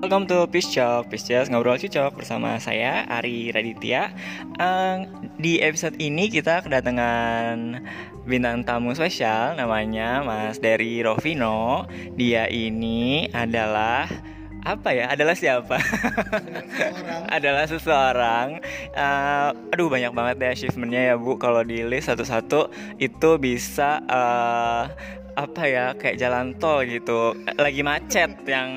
Welcome to Peace Talk, Peace Talk ngobrol cocok bersama saya Ari Raditya. Uh, di episode ini kita kedatangan bintang tamu spesial namanya Mas Dery Rovino. Dia ini adalah apa ya? Adalah siapa? adalah seseorang. Uh, aduh banyak banget deh achievementnya ya Bu. Kalau di list satu-satu itu bisa uh, apa ya kayak jalan tol gitu. Lagi macet yang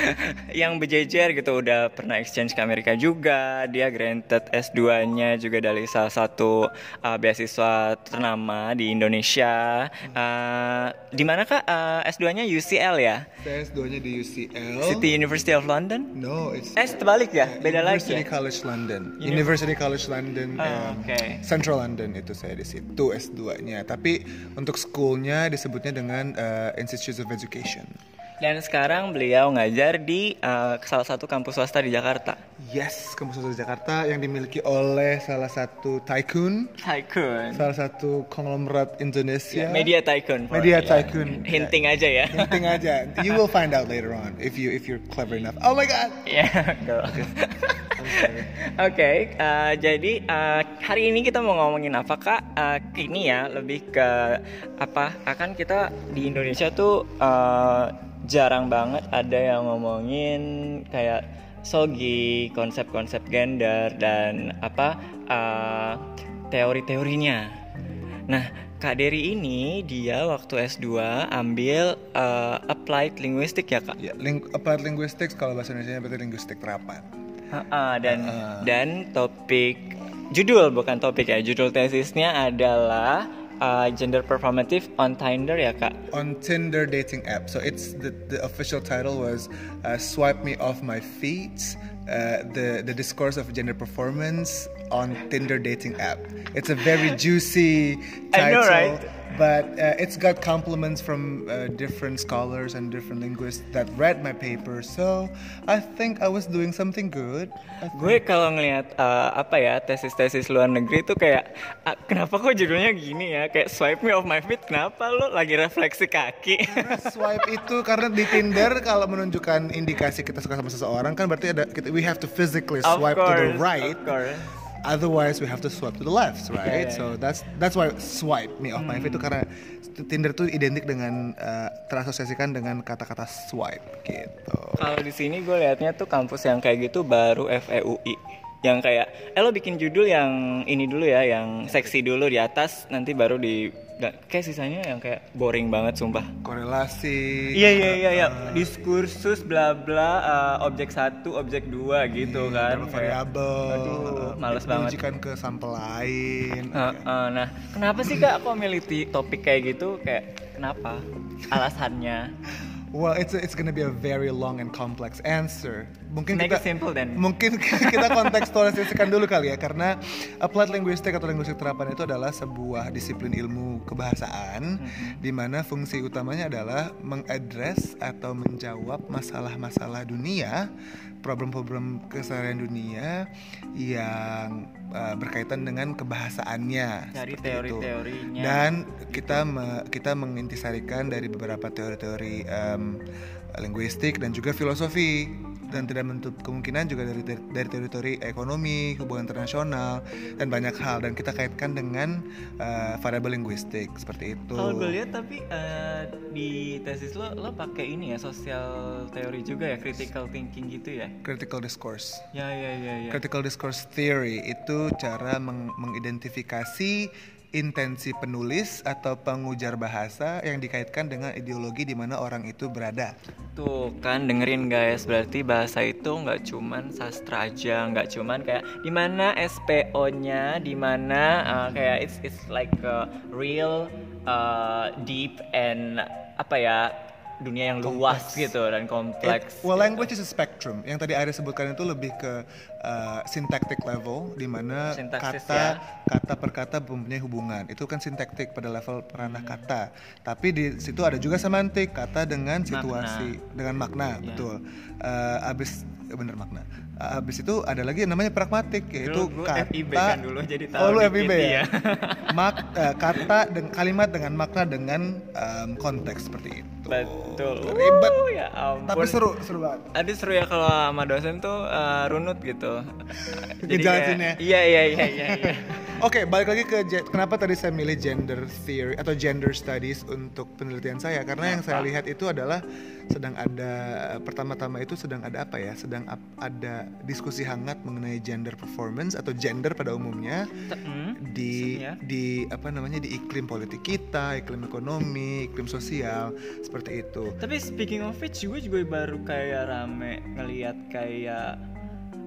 yang berjejer gitu. Udah pernah exchange ke Amerika juga. Dia granted S2-nya juga dari salah satu uh, beasiswa ternama di Indonesia. Uh, di mana kak? Uh, S2-nya UCL ya? S2-nya di UCL City University of London? No it's eh terbalik ya? Beda University lagi ya? College London. University College London Oh, um, okay. Central London itu saya di situ S2-nya tapi untuk schoolnya disebutnya dengan uh, Institute of Education. Dan sekarang beliau ngajar di uh, salah satu kampus swasta di Jakarta. Yes kampus swasta di Jakarta yang dimiliki oleh salah satu tycoon. Tycoon. Salah satu konglomerat Indonesia. Media Tycoon. Media ya. tycoon. Hinting aja ya. Hinting aja. You will find out later on if you if you're clever enough. Oh my god. Ya, girl. Oke, eh, jadi eh, hari ini kita mau ngomongin apa kak? Eh, ini ya lebih ke apa? Akan kita di Indonesia tuh eh, jarang banget ada yang ngomongin kayak sogi, konsep-konsep gender dan apa eh, teori-teorinya. Nah, Kak Dery ini dia waktu S2 ambil eh, applied linguistic ya kak? Ya, ling applied linguistics kalau bahasa Indonesia berarti linguistik terapan. Ha-ha, dan dan topik judul bukan topik ya judul tesisnya adalah uh, gender performative on Tinder ya kak On Tinder dating app. So it's the the official title was uh, "Swipe Me Off My Feet." Uh, the the discourse of gender performance on Tinder dating app. It's a very juicy I know, title, right? But uh, it's got compliments from uh, different scholars and different linguists that read my paper. So I think I was doing something good. Gue kalau ngelihat uh, apa ya tesis-tesis luar negeri tuh kayak ah, kenapa kok judulnya gini ya kayak swipe me off my feet kenapa lo lagi refleksi kaki Karena swipe itu karena di Tinder kalau menunjukkan indikasi kita suka sama seseorang kan berarti ada kita, we have to physically swipe to the course, right. of course. Otherwise we have to swipe to the left, right? Yeah, So that's that's why swipe me off my feet itu karena Tinder tuh identik dengan uh, terasosiasikan dengan kata-kata swipe gitu. Kalau di sini gue liatnya tuh kampus yang kayak gitu baru FEUI yang kayak eh lo bikin judul yang ini dulu ya yang seksi dulu di atas nanti baru di kayak sisanya yang kayak boring banget sumpah. Korelasi. Iya iya iya iya. Diskursus bla bla uh, objek satu objek dua gitu kan Berapa Kayak- variabel. aduh males banget. Diujikan ke sampel lain. Uh, uh, nah kenapa sih kak kok milih topik kayak gitu? Kayak kenapa? Alasannya Well, it's it's gonna be a very long and complex answer. Mungkin Make it kita simple then. mungkin kita kontekstualisasikan dulu kali ya karena applied linguistic atau linguistik terapan itu adalah sebuah disiplin ilmu kebahasaan Mm-hmm. di mana fungsi utamanya adalah mengadres atau menjawab masalah-masalah dunia, problem-problem keseharian dunia yang uh, berkaitan dengan kebahasaannya. Dari teori-teorinya. Dan kita me- kita mengintisarikan dari beberapa teori-teori em, linguistik dan juga filosofi dan tidak menutup kemungkinan juga dari dari teori-teori ekonomi, hubungan internasional dan banyak hal dan kita kaitkan dengan eh, variabel linguistik seperti itu. Kalau gue lihat tapi uh, di tesis lo lo pakai ini ya sosial teori juga ya critical thinking gitu ya. Critical discourse. Ya ya ya ya. Critical discourse theory itu cara meng- mengidentifikasi intensi penulis atau pengujar bahasa yang dikaitkan dengan ideologi di mana orang itu berada. Tuh kan dengerin guys, berarti bahasa itu nggak cuman sastra aja, nggak cuman kayak di mana SPO-nya, di mana uh, kayak it's it's like a real uh, deep and apa ya dunia yang luas gitu dan kompleks. It- well, language is a spectrum. Yang tadi Arya sebutkan itu lebih ke uh, syntactic level, di mana Sintaksis kata ya. kata per kata mempunyai hubungan. Itu kan syntactic pada level ranah Hmm. kata. Tapi di situ ada juga semantik, kata dengan situasi, dengan makna, Ya. betul. Uh, abis eh, bener makna. Uh, abis itu ada lagi yang namanya pragmatik, yaitu Dulu gue kata. FIB kan dulu, jadi tahu Oh, lu FIB iya. ya. Mak, eh, kata dan kalimat dengan makna dengan um, konteks seperti itu. Betul. Ribet. Uh, ya ampun. Tapi seru, seru banget. Ada seru ya kalau sama dosen tuh eh, runut gitu. Ngejelasinnya. kayak- Iya iya iya iya. iya. Oke, balik lagi ke kenapa tadi saya milih gender theory atau gender studies untuk penelitian saya karena yang saya lihat itu adalah sedang ada pertama-tama itu sedang ada apa ya? Sedang ap- ada diskusi hangat mengenai gender performance atau gender pada umumnya hmm, di di apa namanya di iklim politik kita, iklim ekonomi, iklim sosial seperti itu. Tapi speaking of which gue juga baru kayak rame ngelihat kayak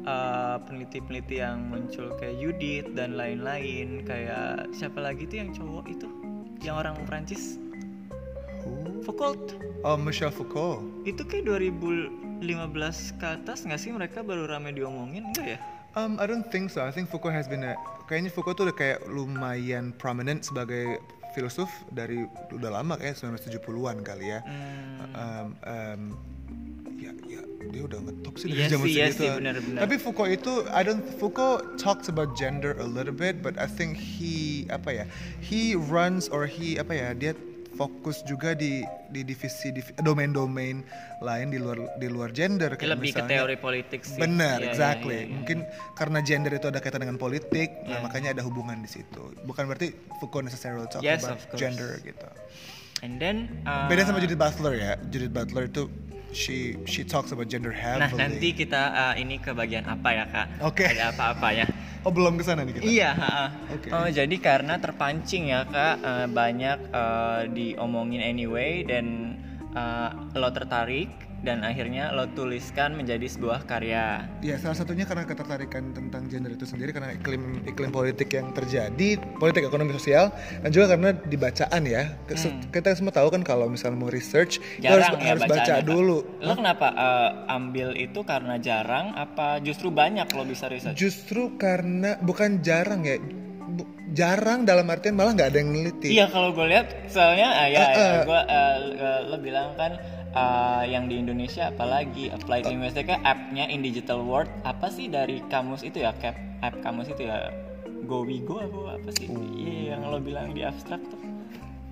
uh, peneliti-peneliti yang muncul kayak Judith dan lain-lain kayak siapa lagi tuh yang cowok itu yang orang Prancis Who? Foucault Oh, Michel Foucault. itu kayak 2015 ke atas nggak sih mereka baru rame diomongin enggak ya? Um, I don't think so. I think Foucault has been a, kayaknya Foucault tuh udah kayak lumayan prominent sebagai filsuf dari udah lama kayak 1970-an kali ya. Hmm, Um, um, dia udah ngetop sih dari Iya zaman sih, iya segitu. sih, benar-benar. Tapi Foucault itu I don't Foucault talks about gender a little bit, but I think he apa ya? He runs or he apa ya? Dia fokus juga di di divisi divi- domain-domain lain di luar di luar gender kayak lebih ke misalnya- teori politik sih. Benar, Iya, iya, exactly. iya, iya. Mungkin karena gender itu ada kaitan dengan politik, nah makanya ada hubungan di situ. Bukan berarti Foucault necessarily talk Yes, about gender gitu. And then uh, Beda sama Judith Butler ya. Judith Butler itu she she talks about gender Nah heavily. nanti kita uh, ini ke bagian apa ya kak? Oke. Ada apa-apa ya? Oh belum ke sana nih kita. Iya. Oke. Oh jadi karena terpancing ya kak uh, banyak uh, diomongin anyway dan uh, lo tertarik dan akhirnya lo tuliskan menjadi sebuah karya. Ya salah satunya karena ketertarikan tentang gender itu sendiri karena iklim iklim politik yang terjadi, politik ekonomi sosial dan juga karena dibacaan ya. Kes- Kita semua tahu kan kalau misalnya mau research kita harus, Hmm. Jarang ya harus baca dulu. Lo kenapa uh, ambil itu karena jarang? Apa justru banyak lo bisa research? Justru karena bukan jarang ya, jarang dalam artian malah nggak ada yang neliti. Iya kalau gue lihat soalnya uh, ya, Eh, ya eh. gue lo bilang kan uh, yang di Indonesia apalagi applied linguistic app-nya in digital world. Apa sih dari kamus itu ya cap? App kamus itu ya? Gowigo apa apa sih? Iya yang lo bilang di abstrak tuh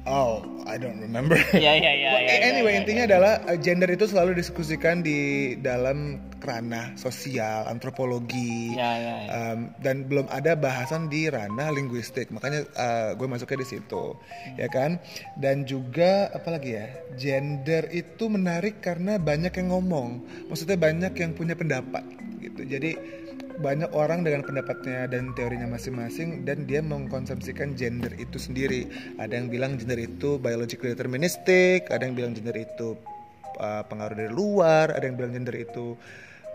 Oh, I don't remember. Well, iya, iya, anyway, iya, intinya adalah uh, gender itu selalu diskusikan di dalam ranah sosial, antropologi, Iya iya iya. um, dan belum ada bahasan di ranah linguistik. Makanya uh, gue masuknya di situ, ya kan? Dan juga apalagi ya, gender itu menarik karena banyak yang ngomong. Maksudnya banyak yang punya pendapat, gitu. Jadi banyak orang dengan pendapatnya dan teorinya masing-masing dan dia mengkonsumsikan gender itu sendiri. Ada yang bilang gender itu biologically deterministic, ada yang bilang gender itu uh, pengaruh dari luar, ada yang bilang gender itu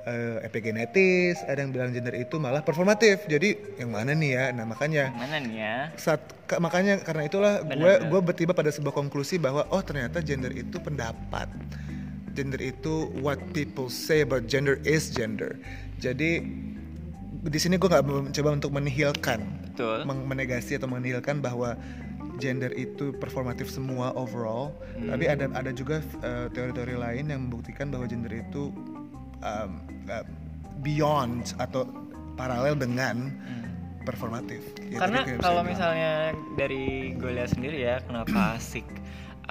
uh, epigenetis, ada yang bilang gender itu malah performatif. Jadi yang mana nih ya? Nah makanya Mana nih ya? saat ka- makanya karena itulah gue gue bertiba pada sebuah konklusi bahwa oh ternyata gender itu pendapat gender itu what people say about gender is gender. Jadi di sini gue nggak mencoba untuk menihilkan Betul. menegasi atau menihilkan bahwa gender itu performatif semua overall. Tapi ada ada juga uh, teori-teori lain yang membuktikan bahwa gender itu um, uh, beyond atau paralel dengan performatif. Ya, Karena kalau misalnya dari gue lihat sendiri ya kenapa asik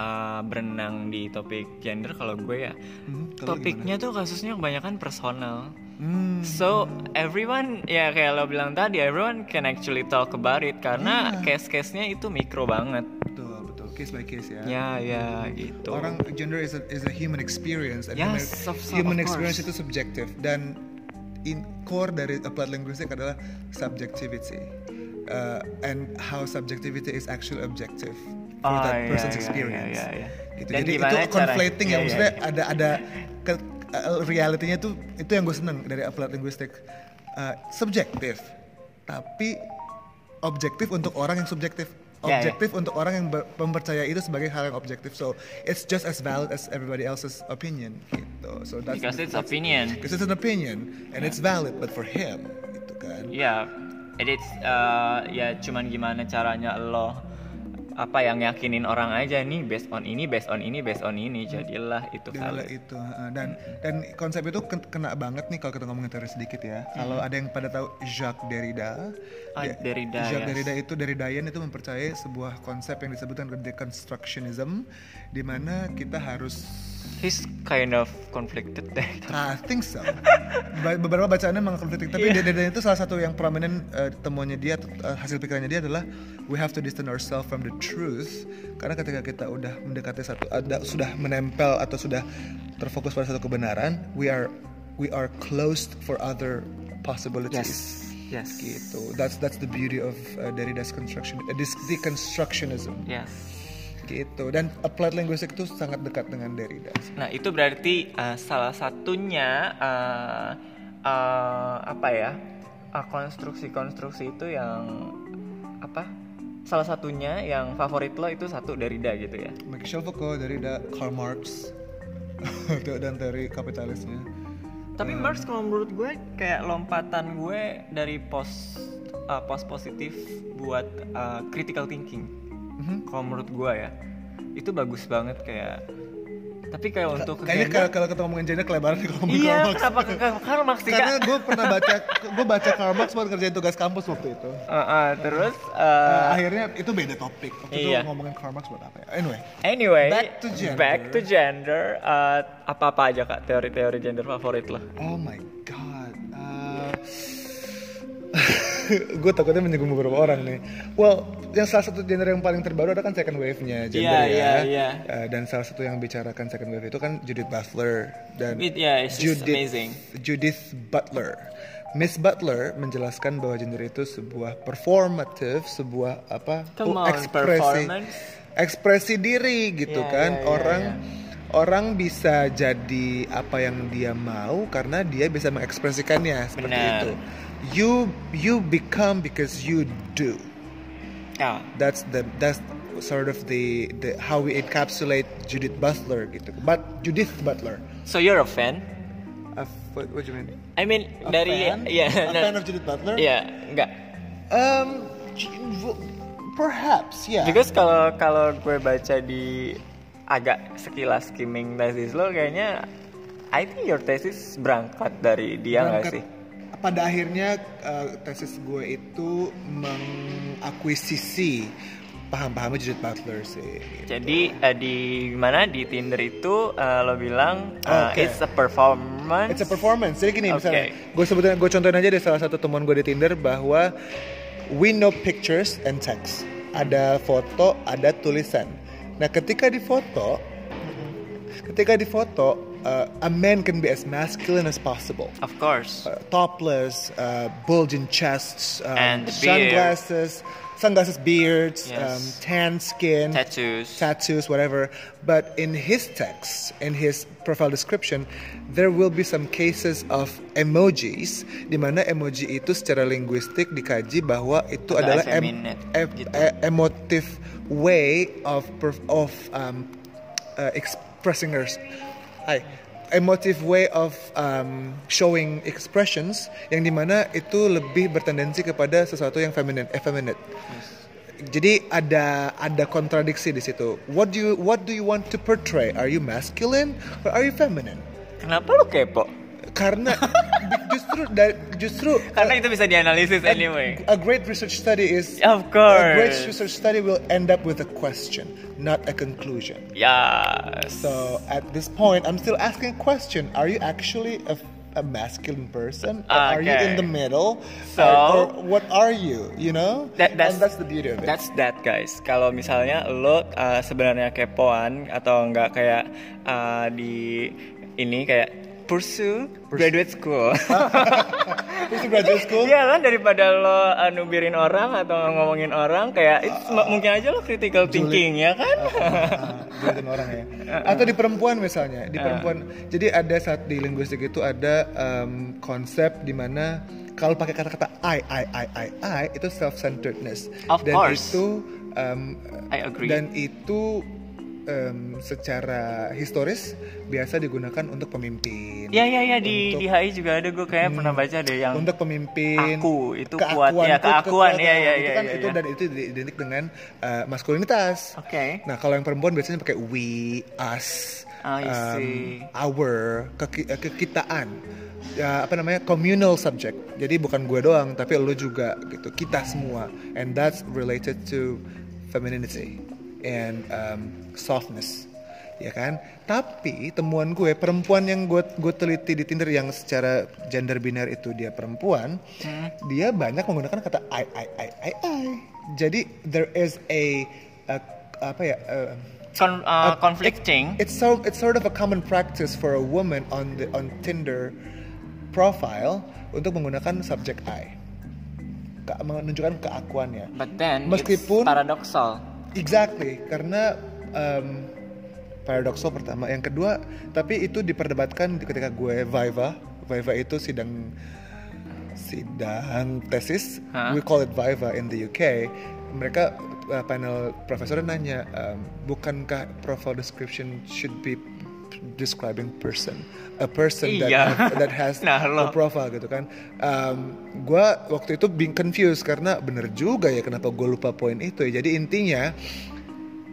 uh, berenang di topik gender kalau gue ya Hmm, topiknya tuh kasusnya kebanyakan personal. Hmm, So everyone ya kayak lo bilang tadi everyone can actually talk about it karena Iya. case-case-nya itu mikro banget. betul betul case by case ya. Ya ya gitu. Orang gender is a, is a human experience. and Yes, human, of- human of experience course. itu subjektif dan in core dari applied linguistic adalah subjectivity. Uh, and how subjectivity is actually objective for Oh, that iya, person's iya, experience. iya, iya. Gitu. Dan Jadi itu caranya? conflating Iya, ya, iya, maksudnya iya. ada ada ke, uh, realitinya tuh itu yang gue seneng dari applied linguistic Uh, subjektif tapi objektif untuk orang yang subjektif Ya, ya. objektif untuk orang yang mempercayai itu sebagai hal yang objektif so it's just as valid as everybody else's opinion gitu so that's Because it's that's- opinion. because it's an opinion and it's valid but for him gitu kan Ya, it's uh, ya cuman gimana caranya lo apa yang yakinin orang aja nih based on ini based on ini based on ini jadilah itu Jadilah valid. itu dan dan konsep itu ken- kena banget nih kalau kita ngomongin teori sedikit ya. Kalau ada yang pada tahu Jacques Derrida, Ah, dia- Derrida, Jacques yes. Derrida itu dari Dayan itu mempercayai sebuah konsep yang disebutkan deconstructionism, di mana kita harus He's kind of conflicted deh. I think so. Beberapa bacaannya memang konflik, tapi Iya. Derrida itu salah satu yang prominent uh, temuannya dia, uh, hasil pikirannya dia adalah we have to distance ourselves from the truth. Karena ketika kita udah mendekati satu, ada sudah menempel atau sudah terfokus pada satu kebenaran, we are we are closed for other possibilities. Yes. Gitu. That's that's the beauty of uh, Derrida's construction, uh, deconstructionism. Yes. Gitu. Dan applied linguistics itu sangat dekat dengan Derrida. Nah itu berarti uh, salah satunya uh, uh, apa ya uh, konstruksi-konstruksi itu yang apa? Salah satunya yang favorit lo itu satu Derrida gitu ya? Michel Foucault, Derrida, Karl Marx, dan teori kapitalisnya. Tapi Marx kalau menurut gue kayak lompatan gue dari pos uh, pos positif buat uh, critical thinking. Mhm. Kalau menurut gue ya itu bagus banget kayak. Tapi kayak untuk Kayaknya kalau kalau kita ngomongin gender kelebaran kalau ngomongin Iya, Karl Marx. kenapa ke Karl Marx sih, Karena gue pernah baca, gue baca Karl Marx buat kerjain tugas kampus waktu itu. Uh, uh, terus Uh, uh, akhirnya itu beda topik. Waktu Iya. itu ngomongin Karl Marx buat apa ya? Anyway, Anyway, Back to gender. back to gender, uh, apa-apa aja kak teori-teori gender favorit lo? oh my god. gue takutnya menyinggung beberapa orang nih. Well, yang salah satu genre yang paling terbaru ada kan second wave-nya gender Iya, ya. iya, iya. Uh, dan salah satu yang bicarakan second wave itu kan Judith Butler dan It- yeah, Judith, amazing. Judith Butler. Miss Butler menjelaskan bahwa gender itu sebuah performative, sebuah apa? Come on, ekspresi, ekspresi diri gitu Iya, kan. iya, orang iya. orang bisa jadi apa yang dia mau karena dia bisa mengekspresikannya seperti Benar. itu. You you become because you do. Ya, That's the that's sort of the the how we encapsulate Judith Butler gitu. But Judith Butler. so you're a fan? Uh, what, what do you mean? I mean A dari fan? ya, A nah, fan of Judith Butler? Iya, enggak. Um, perhaps, yeah. Because kalau kalau gue baca di agak sekilas skimming tesis lo kayaknya I think your thesis berangkat dari dia nggak sih? Pada akhirnya uh, tesis gue itu mengakuisisi paham-pahamnya Judith Butler sih. gitu. Jadi eh, di mana di Tinder itu eh, lo bilang eh, Oke. it's a performance. It's a performance. Jadi gini Oke. misalnya, gue sebutin, gue contohin aja deh salah satu teman gue di Tinder bahwa we know pictures and text. Ada foto, ada tulisan. Nah, ketika di foto, ketika di foto, uh, a man can be as masculine as possible. Of course. Uh, topless, uh, bulging chests, um, And sunglasses, sunglasses, beards, Yes. um, tan skin, Tattoos. tattoos, whatever. But in his text, in his profile description, there will be some cases of emojis, di mana emoji itu secara linguistik dikaji bahwa itu Agak adalah em- em- gitu. e- emotive way of of um, uh, expressing her. Hai. Emotive way of um, showing expressions yang di mana itu lebih bertendensi kepada sesuatu yang feminine, effeminate. Jadi ada ada kontradiksi di situ. What do you what do you want to portray? Are you masculine or are you feminine? Kenapa lo kepo? Karena justru justru Karena itu bisa dianalisis a- anyway. A great research study is Of a great course. research study will end up with a question, not a conclusion. Yes. So at this point, I'm still asking a question: Are you actually a, a masculine person, or are you Okay. in the middle? So- or, or what are you? You know, That- that's- and that's the beauty of it. That's that guys. Kalau misalnya lo uh, sebenarnya kepoan atau enggak kayak uh, di ini kayak pursue graduate school. Di graduate school, Iya kan daripada lo uh, nubirin orang atau ngomongin orang kayak it's m- mungkin aja lo critical thinking ya kan? Ah, ngeliatin orang ya. Atau di perempuan misalnya, di perempuan. Jadi ada saat di linguistik itu ada em, konsep di mana kalau pakai kata-kata I, I, I, I, I itu self-centeredness. Of dan course. itu em, I agree. dan itu em, secara historis biasa digunakan untuk pemimpin. Ya ya ya di Untuk- di HI juga ada gue kayak pernah baca deh yang untuk pemimpin Aku, itu kuat. keakuan Ya, itu keakuan. Ya, ya, itu ya, kan ya, itu ya. dan itu identik dengan uh, maskulinitas Oke. nah kalau yang perempuan biasanya pakai we us um, our keki- eh, kekitaan Ya, apa namanya communal subject jadi bukan gue doang tapi lo juga gitu kita semua and that's related to femininity and um, softness ya kan? Tapi temuan gue perempuan yang gue gue teliti di Tinder yang secara gender biner itu dia perempuan dia banyak menggunakan kata I I I I I. Jadi there is a, a- apa ya a- Kon- uh, conflicting. it's so it's sort of a common practice for a woman on the on Tinder profile untuk menggunakan subjek I. Ke- menunjukkan keakuannya. But then Meskipun- it's paradoxal. Exactly, karena um, paradoksal pertama, yang kedua, tapi itu diperdebatkan ketika gue Viva. Viva itu sidang sidang tesis. Hah? We call it Viva in the UK. Mereka uh, panel profesornya nanya, um, bukankah profile description should be describing person, a person that Iya. have- that has Nah, lo. a profile gitu kan. Um, gue waktu itu being confused karena bener juga ya kenapa gue lupa poin itu ya. Jadi intinya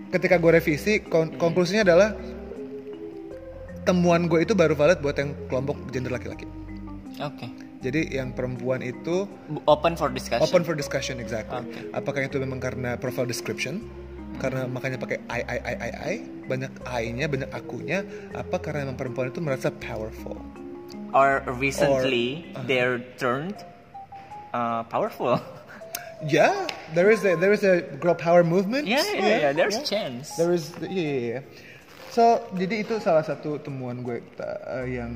ketika gue revisi kon- konklusinya adalah temuan gue itu baru valid buat yang kelompok gender laki-laki. Oke. Jadi yang perempuan itu Open for discussion. open for discussion exactly. Oke. Apakah itu memang karena profile description? Karena makanya pakai I I I I I banyak I-nya banyak akunya apa karena memang perempuan itu merasa powerful. Or recently uh-huh. they're turned uh, powerful. Yeah, there is a there is a girl power movement. yeah, yeah, yeah, There's chance. There is, iya, iya, iya. So, jadi itu salah satu temuan gue eh, yang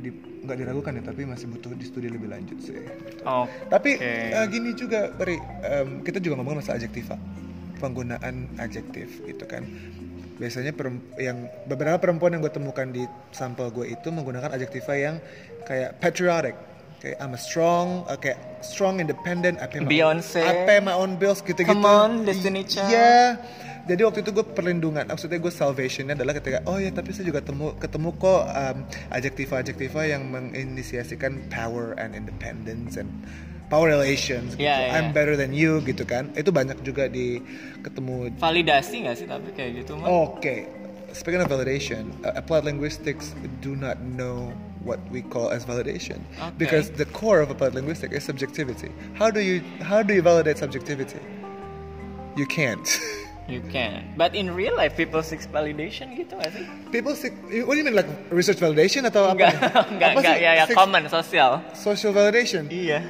di, nggak diragukan ya, tapi masih butuh di studi lebih lanjut sih. Oh. Tapi Oke. eh, gini juga, Beri, em, kita juga ngomongin masalah adjektiva, penggunaan adjektif gitu kan. Biasanya yang beberapa perempuan yang gue temukan di sampel gue itu menggunakan adjektiva yang kayak patriotic, kayak I'm a strong, eh, kayak strong, independent, own- Beyonce. I pay my own bills gitu-gitu. Come on, Destiny Child. Iya. Jadi waktu itu gue perlindungan, maksudnya gue salvationnya adalah ketika oh ya tapi saya juga temu ketemu kok um, adjektiva-adjektiva yang menginisiasikan power and independence and power relations. Gitu. Iya, iya, I'm iya. better than you gitu kan. Itu banyak juga di ketemu. Validasi nggak sih tapi kayak gitu mah? Oke, speaking of validation, uh, applied linguistics do not know what we call as validation Okay. because the core of applied linguistics is subjectivity. How do you how do you validate subjectivity? You can't. You can. But in real life people seek validation gitu nggak sih? People seek, what do you mean like research validation atau apa? Enggak, Apa enggak. sih? Ya, ya common sosial. Social validation. Iya.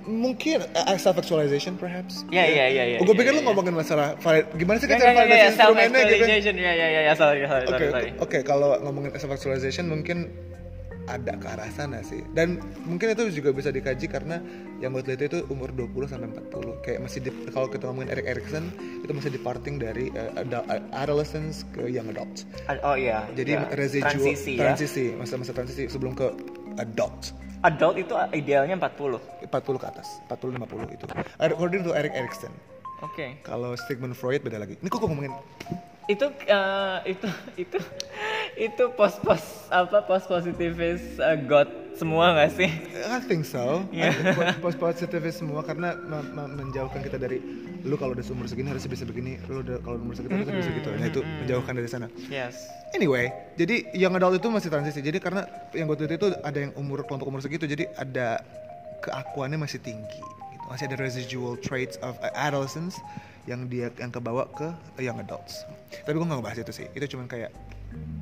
Mungkin uh, self actualization perhaps. Iya, iya, iya, iya, Oh, gue iya, pikir lu iya. ngomongin masalah valid, gimana sih kita validasi ya, self instrumennya gitu? actualization. Ya, ya, ya, ya, sorry, sorry, Oke, sorry, oke, oke. Kalau ngomongin self actualization mungkin ada ke arah sana sih. Dan mungkin itu juga bisa dikaji karena yang gue teliti itu umur 20 sampai 40. Kayak masih di, kalau kita ngomongin Erik Erikson itu masih departing dari uh, adult- adolescence ke young adult. Ad- Oh iya. Jadi iya. residual transisi, ya. transisi, masa-masa transisi sebelum ke adult. Adult itu idealnya 40. 40 ke atas, 40 50 itu. According to Erik Erikson. Oke. Kalau Sigmund Freud beda lagi. Ini kok ngomongin Itu eh, itu itu itu pos-pos apa pos positivis eh, God semua nggak sih? I think so. Iya. Post positifis semua karena me- me- menjauhkan kita dari lu kalau udah umur segini harus bisa begini, lu udah kalau umur segitu harus bisa gitu. Nah itu menjauhkan dari sana. Yes. Anyway, jadi yang adult itu masih transisi. Jadi karena yang gue itu ada yang umur kelompok umur segitu, jadi ada keakuannya masih tinggi. Masih ada residual traits of adolescence yang dia yang kebawa ke young adults. Tapi gue nggak bahas itu sih. Itu cuman kayak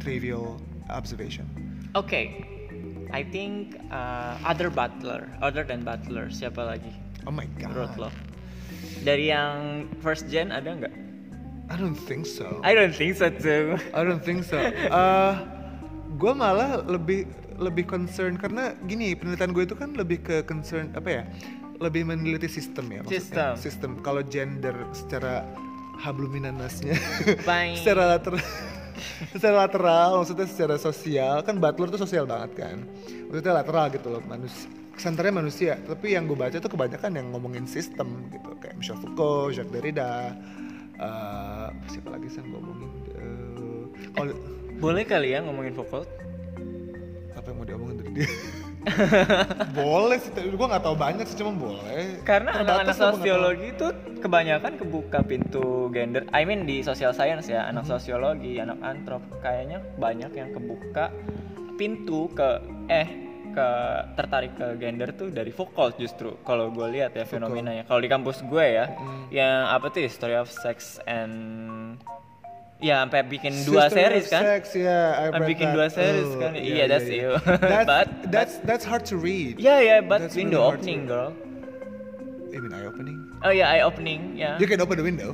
trivial observation. Oke. I think uh, other butler, other than butler, siapa lagi? Oh my god. Menurut lo? Dari yang first gen ada nggak? I don't think so. I don't think so too. I don't think so. Uh, gue malah lebih lebih concern karena gini penelitian gue itu kan lebih ke concern apa ya? Lebih meneliti sistem ya maksudnya. Sistem. Sistem. Kalau gender secara habluminanasnya, secara lateral, secara lateral, maksudnya secara sosial kan butler tuh sosial banget kan. Maksudnya lateral gitu loh manusia. Senternya manusia, tapi yang gue baca tuh kebanyakan yang ngomongin sistem gitu, kayak Michel Foucault, Jacques Derrida, eh siapa lagi sih yang ngomongin Eh, Oh, Boleh kali ya ngomongin Foucault? apa yang mau diomongin dari dia? boleh sih, gue nggak tahu banyak sih, cuma boleh. Karena Terbatas anak-anak sosiologi itu kebanyakan kebuka pintu gender. I mean di social science ya, anak sosiologi, anak antrop, kayaknya banyak yang kebuka pintu ke eh ke tertarik ke gender tuh dari Foucault justru. Kalau gue lihat ya fenomenanya. Kalau di kampus gue ya, yang apa tuh History of Sex and ya sampai bikin dua Sister series kan? Sex, yeah, I bikin that. dua series Oh, kan? yeah, Iya, yeah, that's yeah. you. That's, But- that's that's hard to read. Ya ya, but That's window really opening girl. You mean eye opening? Oh ya, eye opening ya. You can open the window.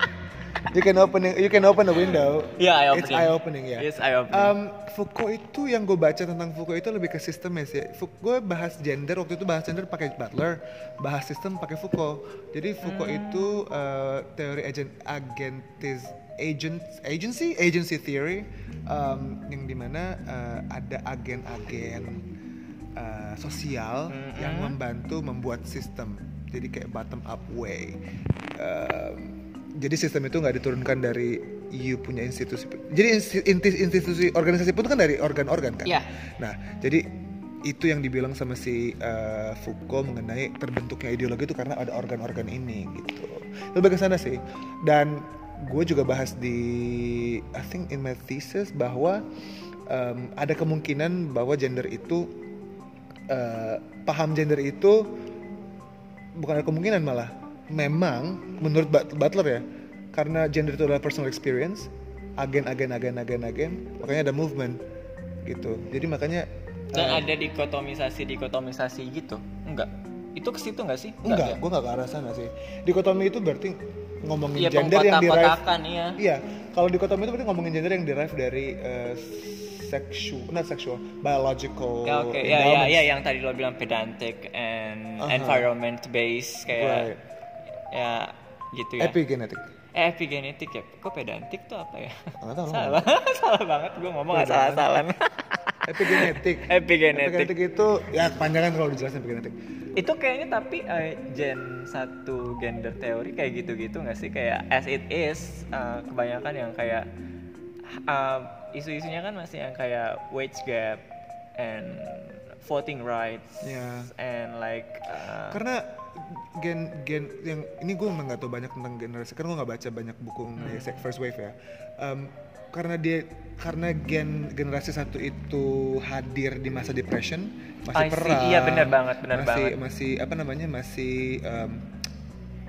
you can open you can open the window. Ya, eye It's opening. eye opening ya. Yes, eye opening. Um, Foucault itu yang gue baca tentang Foucault itu lebih ke sistem ya sih. Gue bahas gender waktu itu bahas gender pakai Butler, bahas sistem pakai Foucault. Jadi Foucault Hmm. itu uh, teori agent agentis agent agency agency theory um, yang di mana uh, ada agen-agen uh, sosial Hmm, yang membantu membuat sistem. Jadi kayak bottom up way. Um, jadi sistem itu nggak diturunkan dari you punya institusi. Jadi insti- inti- institusi organisasi pun kan dari organ-organ kan. Iya. Nah, jadi itu yang dibilang sama si uh, Foucault mengenai terbentuknya ideologi itu karena ada organ-organ ini gitu. Lebih ke sana sih. Dan gue juga bahas di I think in my thesis bahwa um, ada kemungkinan bahwa gender itu uh, paham gender itu bukan ada kemungkinan malah memang menurut But- Butler ya karena gender itu adalah personal experience agen agen agen agen agen makanya ada movement gitu jadi makanya Dan uh, ada dikotomisasi dikotomisasi gitu? Enggak. Itu ke situ enggak sih? enggak ya? gue nggak ke arah sana sih dikotomi itu berarti ngomongin Iya, gender yang derive iya. iya kalau dikotomi itu berarti ngomongin gender yang derive dari uh, sexual not sexual biological Ya oke, ya ya endowments. ya yang tadi lo bilang pedantic and Aha. environment based kayak Right. ya gitu ya. epigenetic Eh, epigenetik ya. Kok pedantic tuh apa ya? Salah. salah banget gue ngomong nggak salah-salah. Epigenetic Epigenetik. epigenetic itu ya kepanjangan kalau dijelasin epigenetik itu kayaknya tapi eh, gen satu gender teori kayak gitu-gitu nggak sih kayak as it is eh, kebanyakan yang kayak eh, isu-isunya kan masih yang kayak wage gap and voting rights Ya. and like eh, karena gen gen yang ini gue emang nggak tahu banyak tentang generasi karena gue nggak baca banyak buku Hmm. mengenai sek- first wave ya Em, karena dia karena gen generasi satu itu hadir di masa depression masih I see. perang Iya, benar banget, benar masih banget. masih apa namanya masih em,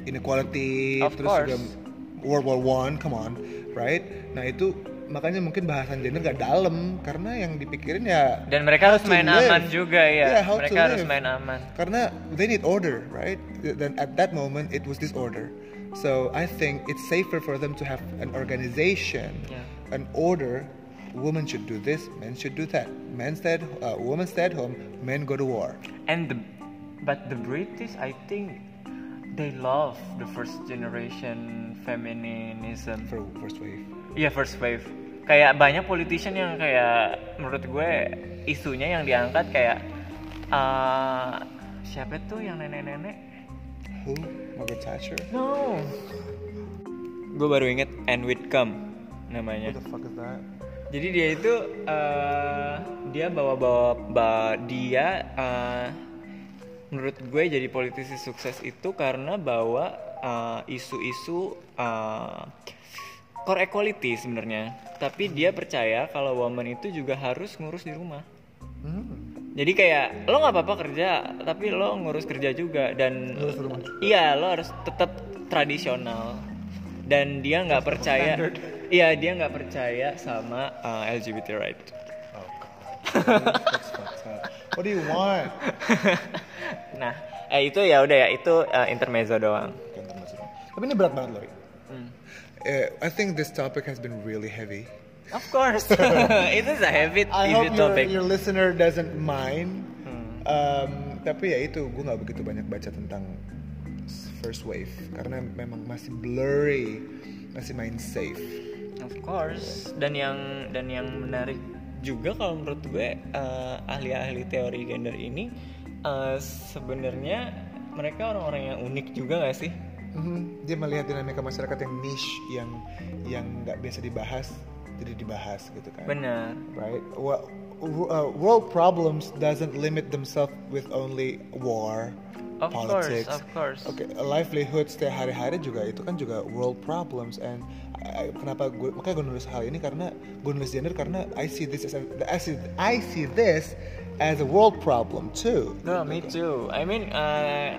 inequality Of terus juga course. World War One come on right nah itu makanya mungkin bahasan gender gak dalam karena yang dipikirin ya dan mereka harus main live. aman juga ya Yeah, how to mereka harus live. main aman karena they need order right dan at that moment it was disorder so I think it's safer for them to have an organization Yeah. An order women should do this men should do that. Men stay at, uh, women stay at home men go to war. And the but the British I think they love the first generation feminism. For first wave. Iya first wave. Kayak banyak politician yang kayak menurut gue isunya yang diangkat kayak uh, siapa tuh yang nenek-nenek? who? Margaret Thatcher? No. Gue baru inget Anne Whitcomb namanya. what the fuck is that Jadi dia itu uh, dia bawa-bawa ba- dia uh, menurut gue jadi politisi sukses itu karena bawa uh, isu-isu uh, core equality sebenarnya. Tapi dia percaya kalau woman itu juga harus ngurus di rumah. hmm. Jadi kayak lo nggak apa-apa kerja, tapi lo ngurus kerja juga dan iya lo harus tetap tradisional. Dan dia nggak percaya, iya dia nggak percaya sama uh, LGBT right. oh what do you want Nah, eh itu ya udah ya itu uh, intermezzo doang. Masuk. tapi ini berat banget loh. Hmm. Eh, I think this topic has been really heavy Of course, itu is a heavy, I hope your, topic. your listener doesn't mind. Hmm. Um, tapi ya itu, gue nggak begitu banyak baca tentang first wave karena memang masih blurry, masih main safe. Of course, dan yang dan yang menarik juga kalau menurut gue eh, ahli-ahli teori gender ini eh, sebenarnya mereka orang-orang yang unik juga gak sih? Mhm, Dia melihat dinamika masyarakat yang niche, yang yang nggak biasa dibahas jadi dibahas gitu kan. Benar. Right? Well, uh, world problems doesn't limit themselves with only war Of course, politics of course. Oke, livelihood setiap hari-hari juga itu kan juga world problems and I- kenapa gue makanya gue nulis hal ini karena gue nulis gender karena I see this as a, I see I see this as a world problem too. No, me too. I mean, uh,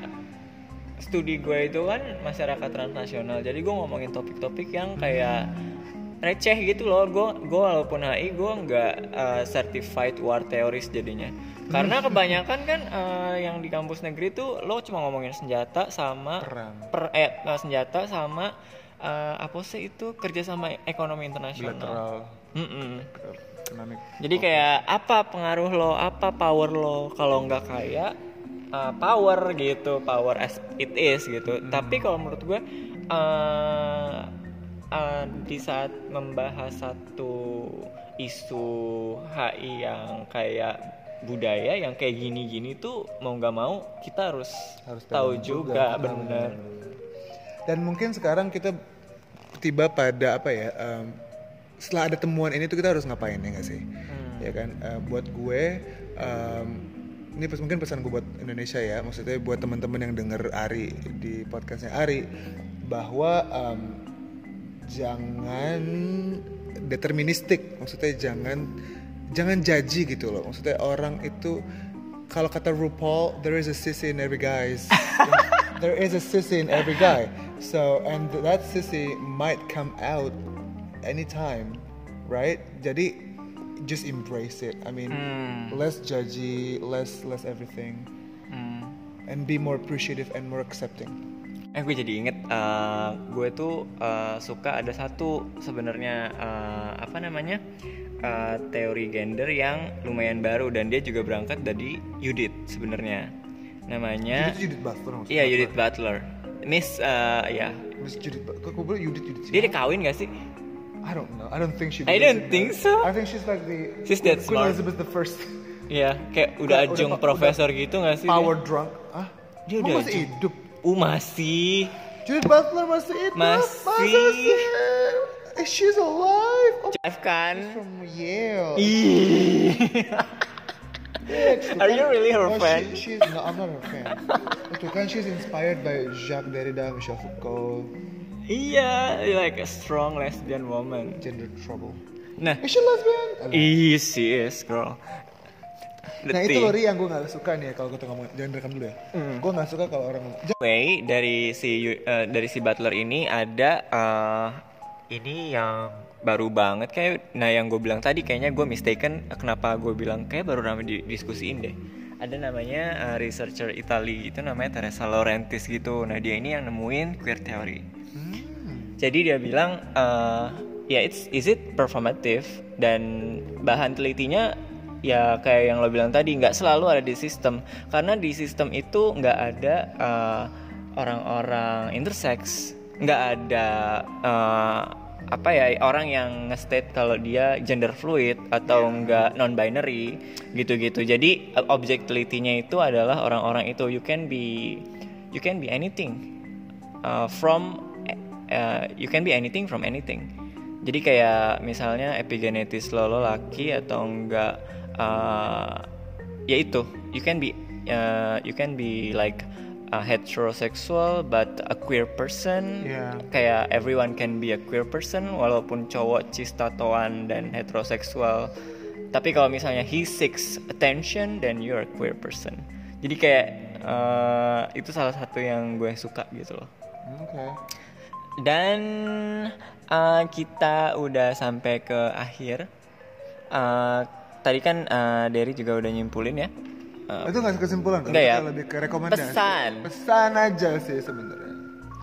studi gue itu kan masyarakat transnasional. Jadi gue ngomongin topik-topik yang kayak receh gitu loh. Gue gue walaupun HI gue nggak uh, certified war theories jadinya. Karena kebanyakan kan uh, yang di kampus negeri tuh lo cuma ngomongin senjata sama Perang. per eh, uh, senjata sama uh, apa sih itu kerjasama ekonomi internasional. Bilateral Mm-mm. economic. Jadi kayak apa pengaruh lo, apa power lo kalau nggak kayak uh, power gitu, power as it is gitu. Tapi kalau menurut gue uh, uh, di saat membahas satu isu HI yang kayak budaya yang kayak gini-gini tuh mau nggak mau kita harus, Harus tahu juga, juga. benar. Dan mungkin sekarang kita tiba pada apa ya? em, setelah ada temuan ini tuh kita harus ngapain ya nggak sih? Ya kan? Eh, buat gue, em, ini pes- mungkin pesan gue buat Indonesia ya. Maksudnya buat teman-teman yang denger Ari di podcastnya Ari, bahwa em, jangan deterministik. Maksudnya jangan jangan jaji gitu loh. Maksudnya orang itu kalau kata RuPaul, there is a sissy in every guys. there is a sissy in every guy. So and that sissy might come out anytime, right? Jadi just embrace it. I mean, Hmm. less judgy, less less everything, Hmm. and be more appreciative and more accepting. Eh gue jadi inget eh, gue tuh eh, suka ada satu sebenarnya eh, apa namanya eh, teori gender yang lumayan baru dan dia juga berangkat dari Judith sebenarnya namanya Judith Judith Butler maksudnya. iya Judith Butler Miss eh, ya Miss Judith Butler. Kok bilang Judith Judith dia dikawin gak sih I don't know. I don't think she. I don't in think that. so. I think she's like the. She's that Queen smart. Elizabeth the First. Iya kayak udah Udah- ajung udah- profesor gitu gak sih dia? Power drunk. Ah, Dia udah masih ajung. hidup. Uh masih Judith Butler masih hidup. Masih. Masa sih? Eh, She's alive. Oh, Jeff kan from Yale. Yeah, itu Are you really her Oh, fan? She, she's no, I'm not her fan. itu kan she's inspired by Jacques Derrida, Michel Foucault, Iya, like a strong lesbian woman. Gender Trouble. Nah, Is she lesbian? Iya she is girl. Nah itu loh Ri yang gue gak suka nih ya kalau kita ngomong jangan rekam dulu ya. Hmm. Gue gak suka kalau orang ngomong. Anyway, dari si eh, dari si Butler ini ada eh, ini yang baru banget kayak nah yang gue bilang tadi kayaknya gue mistaken kenapa gue bilang kayak baru ramai didiskusiin deh. Ada namanya eh, researcher Itali itu namanya Teresa Laurentis gitu. Nah dia ini yang nemuin queer theory. Hmm. Jadi dia bilang eh, ya it's is it performative dan bahan telitinya ya kayak yang lo bilang tadi nggak selalu ada di sistem karena di sistem itu nggak ada eh, orang-orang intersex nggak ada eh, apa ya orang yang nge-state kalau dia gender fluid atau nggak non binary gitu-gitu jadi eh, objek telitinya itu adalah orang-orang itu you can be you can be anything uh, from uh, you can be anything from anything. Jadi kayak misalnya epigenetis lo lo laki atau enggak uh, ya itu you can be uh, you can be like a heterosexual but a queer person Yeah. kayak everyone can be a queer person walaupun cowok cis tatoan dan heteroseksual tapi kalau misalnya he seeks attention then you're a queer person jadi kayak uh, itu salah satu yang gue suka gitu loh Oke. dan uh, kita udah sampai ke akhir. Uh, tadi kan uh, Derry juga udah nyimpulin ya. Uh, itu ngasih kesimpulan kan? Enggak ya. Lebih ke rekomendasi. Pesan. Pesan aja sih sebenarnya.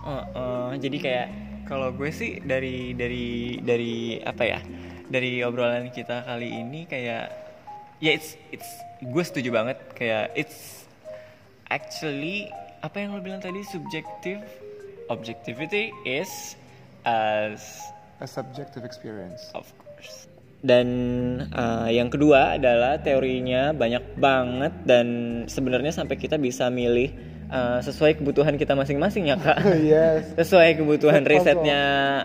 uh, uh, jadi kayak kalau gue sih dari dari dari apa ya? Dari obrolan kita kali ini kayak ya it's it's gue setuju banget kayak it's actually apa yang lo bilang tadi subjective objectivity is as A subjective experience. Of course. Dan uh, yang kedua adalah teorinya banyak banget dan sebenarnya sampai kita bisa milih uh, sesuai kebutuhan kita masing-masing ya kak. yes. Sesuai kebutuhan risetnya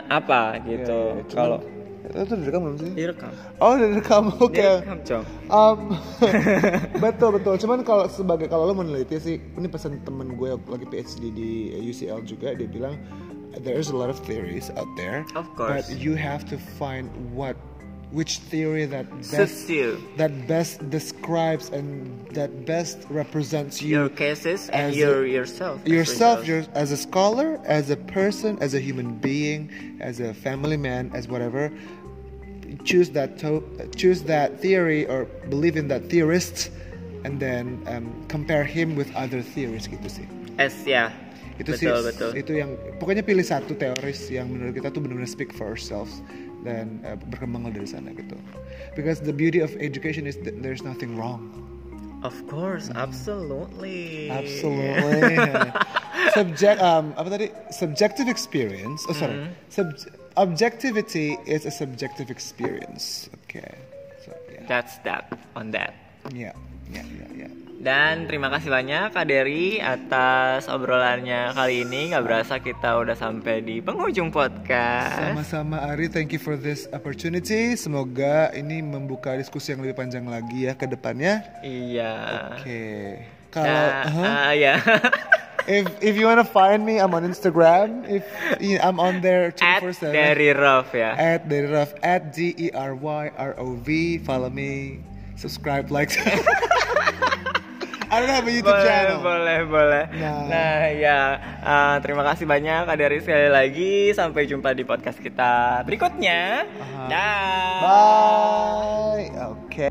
apa gitu. Iya, iya. Cuman Kalau Itu direkam belum sih? Direkam. Oh direkam, oke. Direkam, Cok. Um, betul betul. Cuman kalau sebagai kalau lo meneliti sih, ini pesan temen gue lagi PhD di UCL juga dia bilang there is a lot of theories out there. Of course. But you have to find what which theory that best you. that best describes and that best represents you Your cases and your a- yourself. as yourself your, as a scholar as a person as a human being as a family man as whatever choose that to- choose that theory or believe in that theorist and then um, compare him with other theories gitu sih S ya. itu betul sih betul. itu yang pokoknya pilih satu teoris yang menurut kita tuh benar-benar speak for ourselves dan uh, berkembang dari sana gitu because the beauty of education is that there's nothing wrong Of course, absolutely. Absolutely. Subject um apa tadi? Subjective experience. Oh sorry. Mm-hmm. Sub- objectivity is a subjective experience. Okay. So yeah. That's that on that. Yeah. Yeah, yeah, yeah. Dan terima kasih banyak Kak Dery atas obrolannya kali ini. Gak berasa kita udah sampai di penghujung podcast. Sama-sama Ari, thank you for this opportunity. Semoga ini membuka diskusi yang lebih panjang lagi ya ke depannya. Iya. Oke. Kalau Nah, uh-huh. ah, ya. if if you wanna find me, I'm on Instagram. If I'm on there At 24/7. dari Rof ya. at Deryrof at D E R Y R O V. Follow me, subscribe, like. I don't have a YouTube boleh, channel. Boleh, boleh. Nah, nah ya uh, terima kasih banyak Kak Dari sekali lagi. Sampai jumpa di podcast kita berikutnya. Uh -huh. Dah. Bye. Oke. Okay.